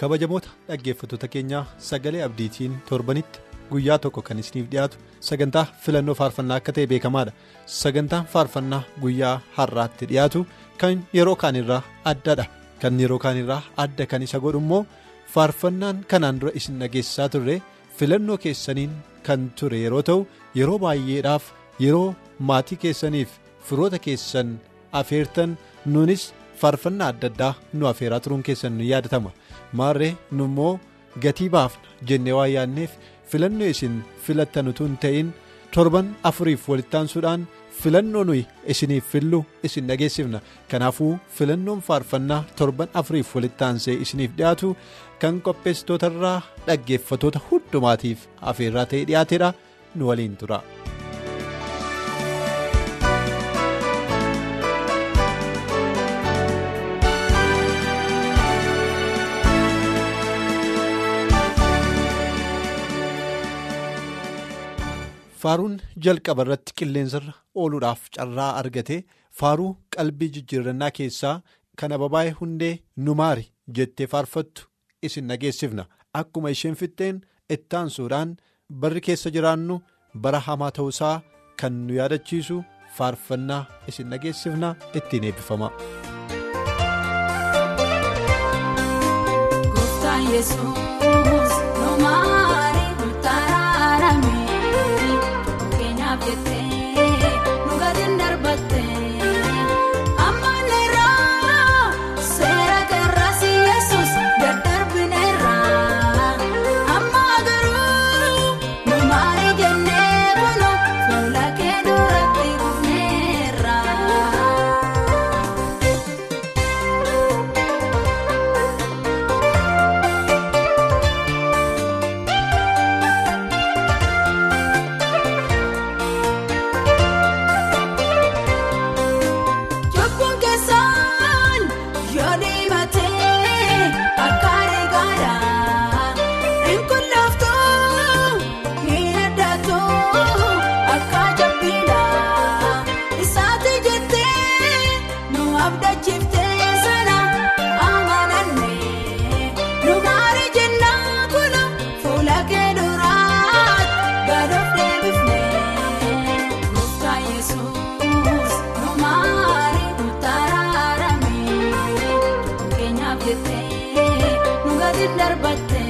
Kabajamoota dhaggeeffattoota keenyaa sagalee abdiitiin torbanitti guyyaa tokko kan isiniif dhiyaatu sagantaa filannoo faarfannaa akka ta'e beekamaadha sagantaan faarfannaa guyyaa har'aatti dhiyaatu kan yeroo kaanirraa addadha kan yeroo kaanirraa adda kan isa godhu immoo faarfannaan kanaan dura isin dhageessisaa turre filannoo keessaniin kan ture yeroo ta'u yeroo baay'eedhaaf yeroo maatii keessaniif firoota keessan afeertan nuunis faarfannaa adda addaa nu afeeraa turuun keessan nu yaadatama. Maarree nu immoo gatii baafna jennee waan yaadneef filannoo isin filattan utuu hin ta'in torban afuriif walittaansuudhaan filannoo nuyi isiniif fillu isin dhageessifna kanaafuu filannoon faarfannaa torban afuriif walittaansee isiniif dhiyaatu kan qopheessitootarraa dhaggeeffatoota hundumaatiif afeerraa ta'ee dhiyaateedha nu waliin tura. faaruun jalqaba irratti qilleensarra ooluudhaaf carraa argate faaruu qalbii jijjiirannaa keessaa kan ababaa'e hundee numaari jettee faarfattu isin nageessifna akkuma isheen fixxeen ittaansuudhaan barri keessa jiraannu bara hamaa ta'uusaa kan nu yaadachiisu faarfannaa isin nageessifna ittiin eebbifama. Yesuun. sadii darbattee.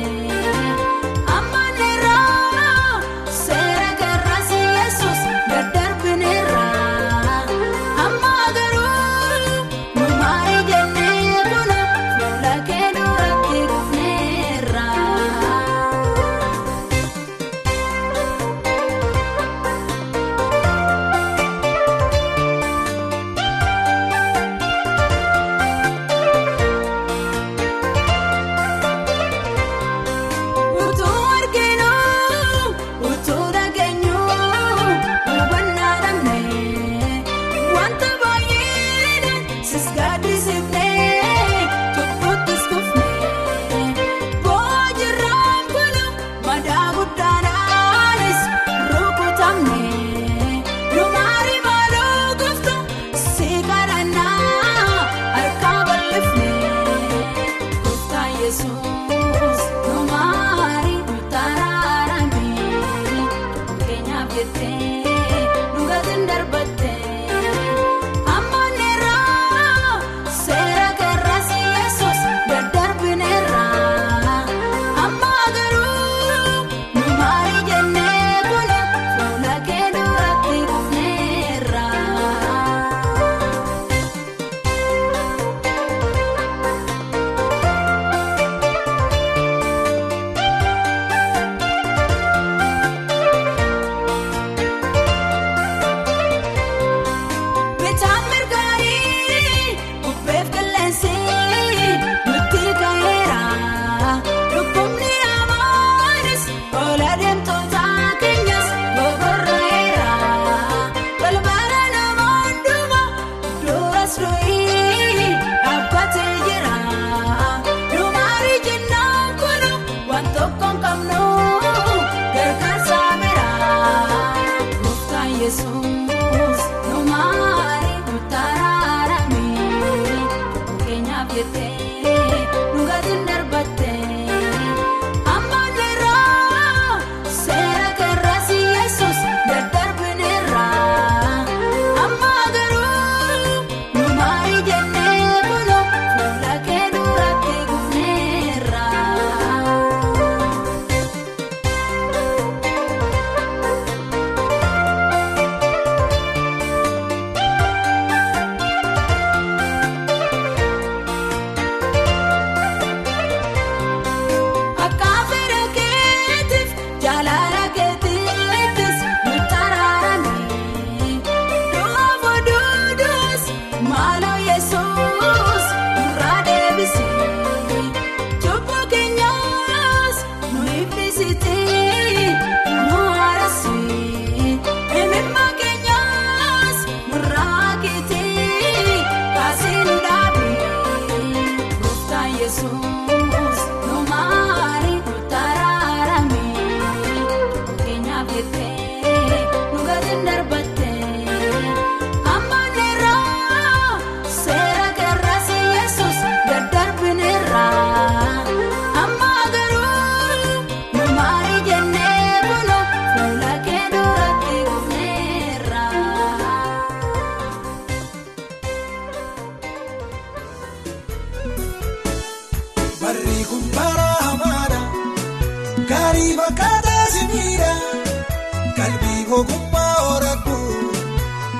Ogummaa horadhu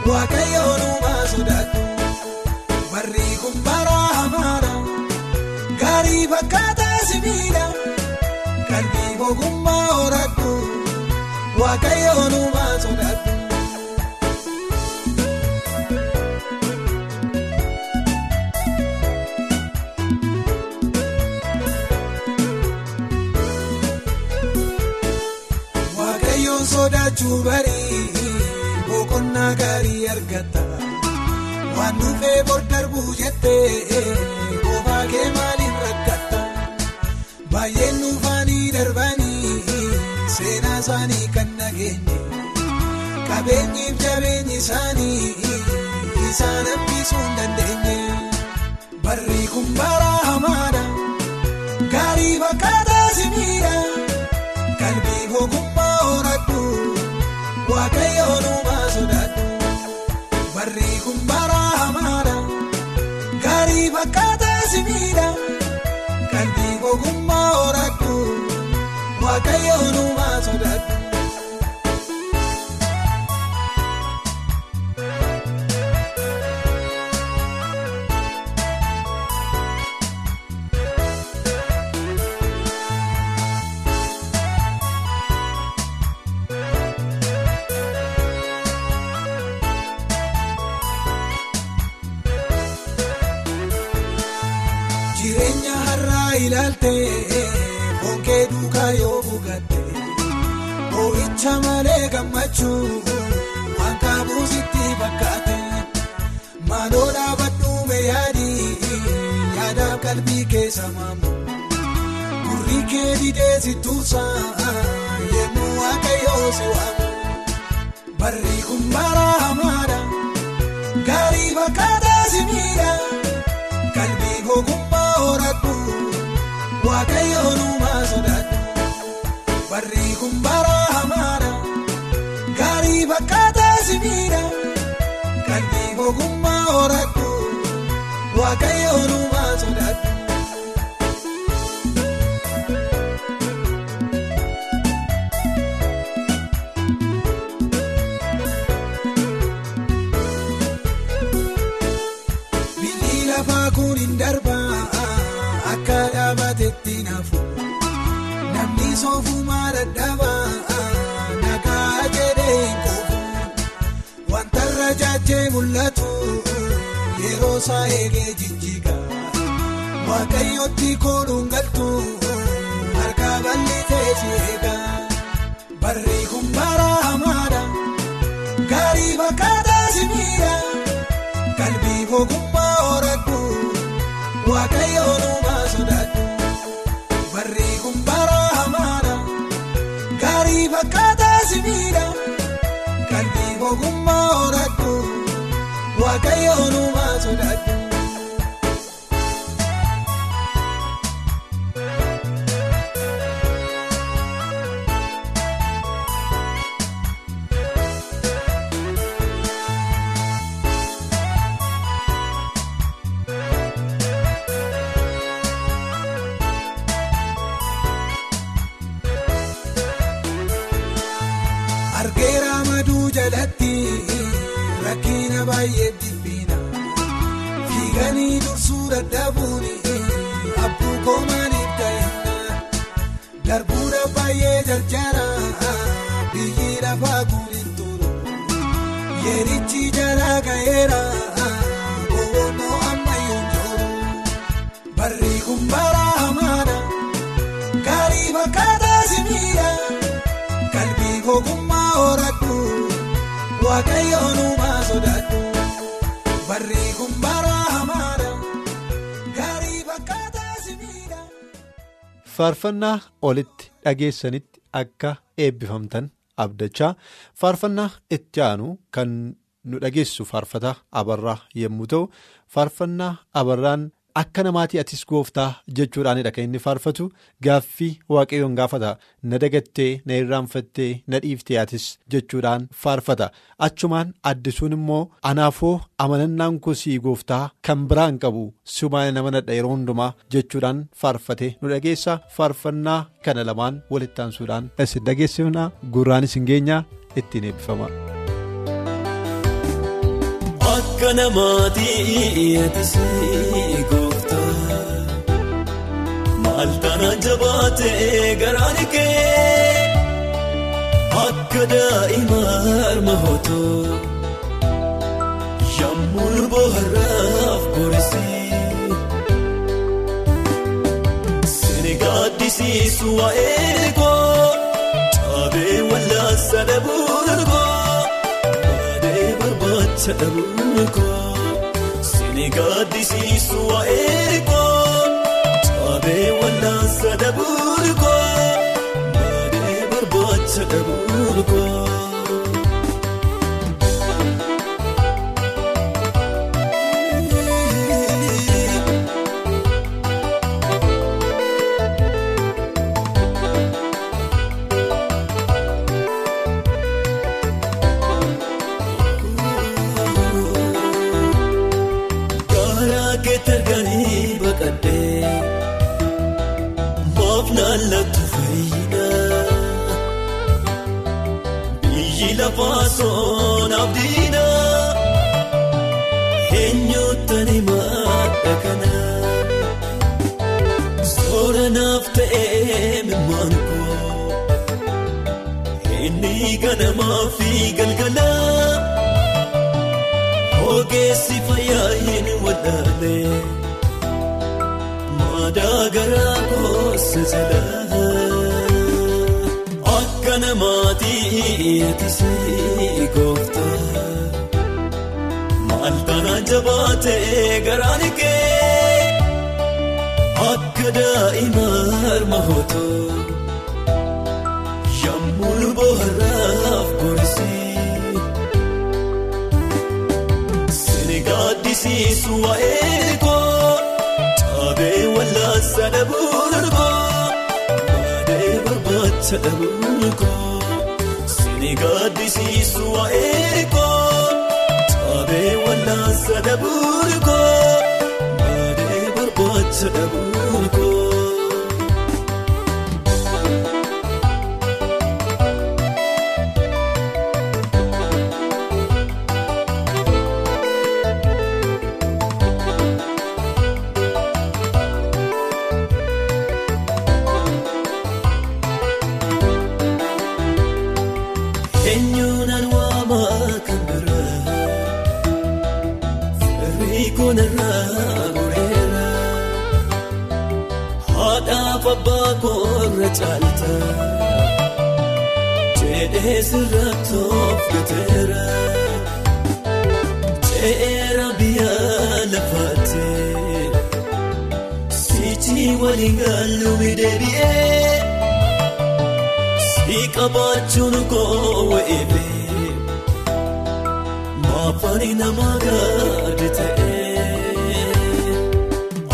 waaqayyoon uumaa sodaadhu barri kun bara hamaadha gaarii fakkaataa simiidha qalbii ogummaa horadhu waaqayyoon uumaa sodaachuu barii boqonnaa gaarii argata. Waan dhufee bor darbuu jettee qofaa kee maaliin rakkatta baay'een dhufaanii darbanii seenaa isaanii kan nageenye qabeenyiif jabeenyi isaanii isaan hambisuu hin dandeenye. Barri kun bara hamaadha gaarii fakkaataa simiidha. Qalbii ogummaa simiidha qalbii ogummaa horadhu waaqayyoon Jireenya har'aa ilaaltee bonkee duukaa yoo buugatte boo'icha malee gammachuu waan kaabuusitti fakkaate maaloo dhaabadhuume yaadii yaadaaf qalbii keessa maamu gurri kee didee si tuusaa yemmuu waaqayyoo si waamu barri kun bara hamaadha gaarii fakkaataa si miidha. Qalbii horadhu waaqayyoon uumaa sodaadhu barri kun bara hamaadha gaarii fakkaataa simiidha qalbii ogummaa horadhu waaqayyoon uumaa yeroo isaa eegee jijjiiga waaqayyootti kooluun galtu harka bal'itee si eega barri kun bara hamaadha gaarii fakkaataa si miidha. Qalbii ogummaa horadhu waaqayyoon uumaa sodaadhu barri kun bara hamaadha gaarii fakkaataa simiidha qalbii ogummaa horadhu waaqayyoon uumaa sodaadhu. Kun bara hamaadha gaarii fakkaataa simiidha. Faarfannaa olitti dhageessanitti akka eebbifamtan abdachaa faarfannaa itti aanu kan nu dhageessu faarfata abarraa yommuu ta'u faarfannaa abarraan akka namaatii atis gooftaa jechuudhaanidha kan inni faarfatu gaaffii waaqayyoon gaafata. Na dagattee na irraanfattee na dhiiftee atis jechuudhaan faarfata. Achumaan addisuun immoo anaafoo amanannaan kosii gooftaa kan biraan qabu sumaan nama nadha yeroo hundumaa jechuudhaan faarfate. Nu dhageessa faarfannaa kana lamaan walitti aansuudhaan isin dhageessifna gurraan isin geenya ittiin eebbifama. Akka eetisii gooftaa maal taana jabaatee garaan kee akka daa'ima harma hootoo yemmuu bohaaraaf borisii sini gaaddisiisu waa'ee koo caabee wallaasa dhabuun koo. Barbaacha dhabuun koo sini gaaddisiisu waa'ee koo caabee wallaansa dhabuun koo baadhee barbaacha dhabuun koo. Lafaasoon abdiina eenyuutani madda kana. Sooranaaf ta'ee mimaan koo inni ganamaa fi galgala ogeessi fayyaa hin wadhaale maadaa garaa jalaa. Akka namaatii eetisii gooftaa maal taana jabaatee garaan kee akka daa'ima harma hootoo yemmuu bohaaraaf borisii sini gaaddisiisu waa'ee koo caabee wallaansa dhabuun koo. Barbaacha dhabuun koo sini gaaddisiisu waa'ee koo caabee wallaansa dhabuun koo baadhee barbaacha dhabuun caalta jedhee sirra toofgateera ce'eera biyya lafaatee sichi waliin gaalluumi deebi'ee si qabaachuun koo wa'eefee maafani nama gaadi ta'ee.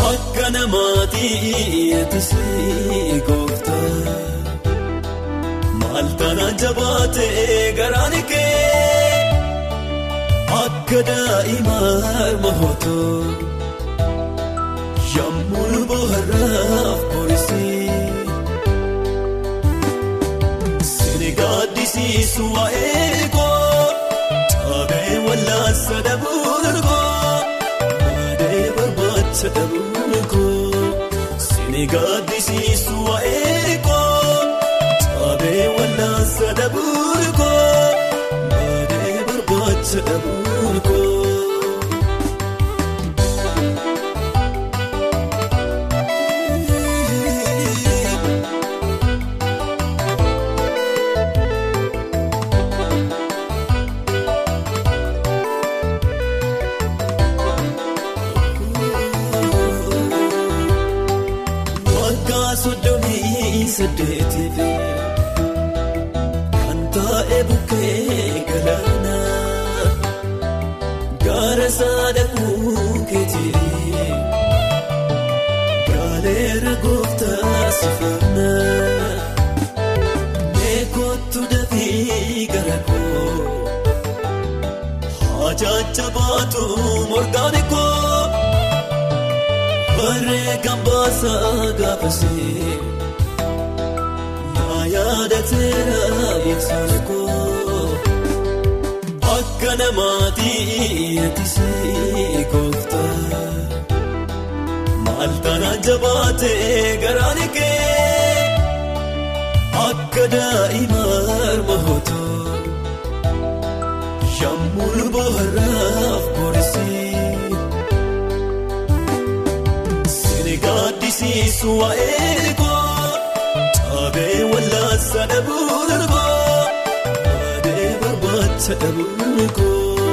Akka namaatii eetisii gooftaa maal taana jabaatee garaan kee akka daa'ima harma hootoo yemmuu bohaaraaf borisii sini gaaddisiisu waa'ee koo caabee wallaansa dhabuun koo baadhee barbaacha dhabuun koo sini gaaddisiisu waa'ee barbaacha dhabuun hajaaja baatu morgaan koo. Barree kan baasaa gaafasee yaa yaadateera ibsaan koo akka namaatii eetisee gooftaa maal taanaan jabaatee garaan kee akka daa'ima harma bohaaraaf borisii sini gaaddisiisu waa'ee koo cabee wallaansa dhabuu darbaa baadee barbaacha dhabuu koo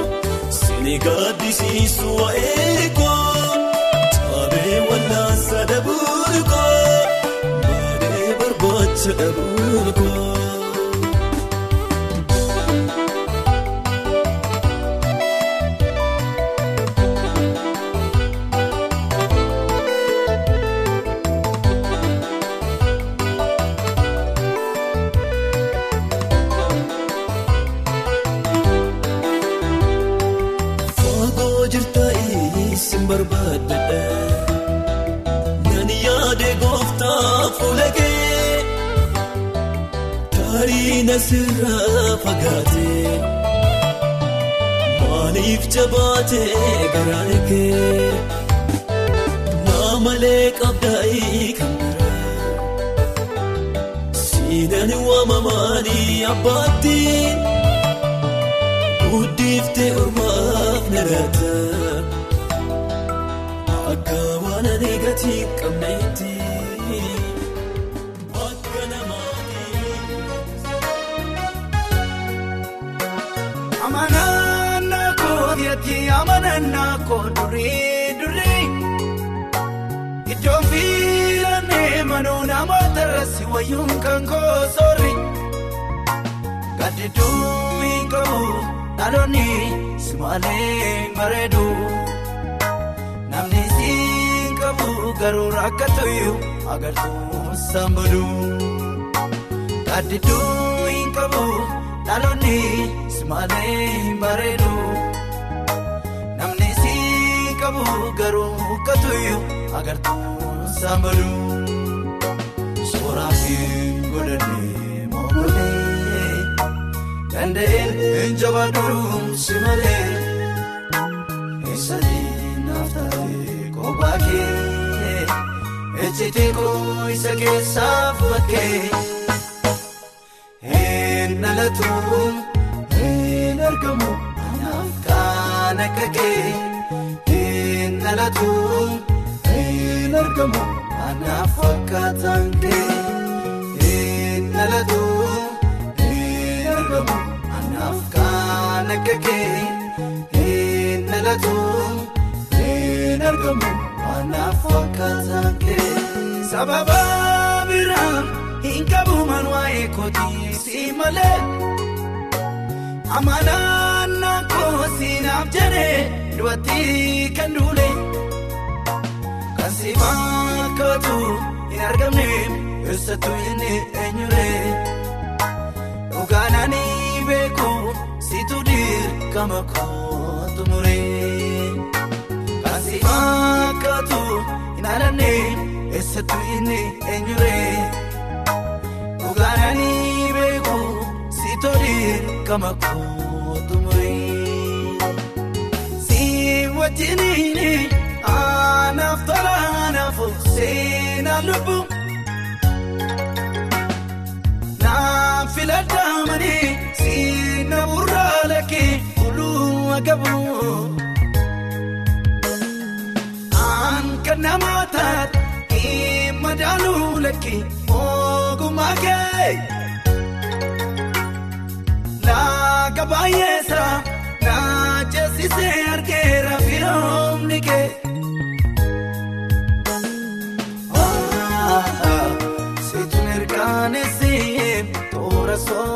sini gaaddisiisu waa'ee koo cabee wallaansa dhabuu koo baadee barbaacha dhabuu koo. Tarii nasirraa fagaate Maaliif jabaate garaan kee Naamalee qabdaa'ii kan biraa Siinan waamamaanii abbaatti. Guddiftee ormaaf na laata akka waan ani gatii qabneetti amanannaa koo durii durii iddoo fiilannee manuu namoota irratti wayyuun kan koo soorri gaddidduu qabu dhaloonni simaalee bareedu namni siin qabu garuu akka tuyyu agartuu sambadu. Gaddidduu qabu dhaloonni bareedu si qabu garuu ukkatuyyu agartuu sambadu sooraatiin godhannee mookolee danda'een hin jabaadhu si malee eessatti naaf taate kophaa kee ejjitee koo isa keessaaf bakkee. Hin dhalatu hin argamu anaaf kan akka kee dhalatu hin argamu anaaf fakkaataan kee hin dhalatu hin argamu anaaf kan akka kee hin dhalatu hin argamu anaaf fakkaataan kee sababa biraan. Hin qabu man waa'ee kootii si malee amanannaa koo siinaaf jedhee dubarti kan duule kan si fakkaatu hin argamne eessattuu inni eenyuree dhugaan ani beeku situ dirqama koo tumuree kan si fakkaatu hin alanne eessattuu inni eenyuree. Dhugaanii beeku si toli kama kootu wajjiniini anaaf tola anaaf seenaa lubbu. Naaf filadhaamanii si na burraa lakkee kuluu agabu. Aan kan namaa taate madaaluu lakkee. Ogummaa kee laga baay'eessa toora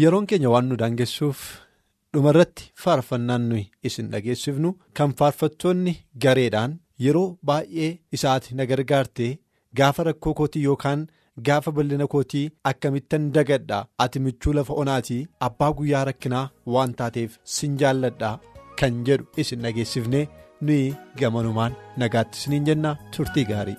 Yeroon keenya waan nu daangessuuf dhumarratti faarfannaan nuyi isin dhageessifnu kan faarfattoonni gareedhaan yeroo baay'ee isaati na gargaarte gaafa rakkoo kootii yookaan gaafa bal'ina kootii akkamittan dagadhaa ati michuu lafa onaatii abbaa guyyaa rakkinaa waan taateef sin jaalladhaa kan jedhu isin dhageessifnee nuyi gamanumaan nagaatti isiniin jennaa turtii gaarii.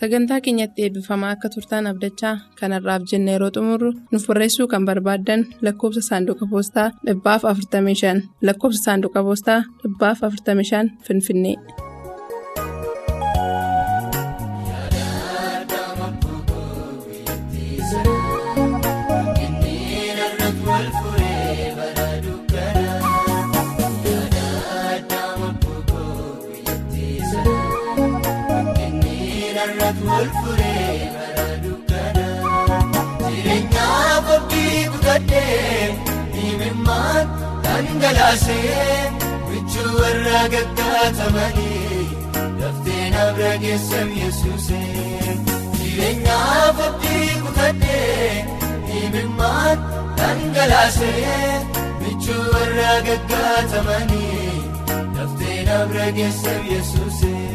Sagantaa keenyatti eebbifamaa akka turtaan abdachaa kanarraaf jenne yeroo xumurru nuuf barreessuu kan barbaaddan lakkoofsa saanduqa poostaa dhibbaaf 45 lakkoofsa saanduqa poostaa dhibbaaf 45 Finfinnee. Jireenyaaf abdii kutadhee himimmaan dhangalaasee michuu warra gaggaatamanii daftee nabra geessan yesuusee. Jireenyaaf abdii kutadhee himimmaan dhangalaasee michuu warra gaggaatamanii daftee nabra geessan yesuusee.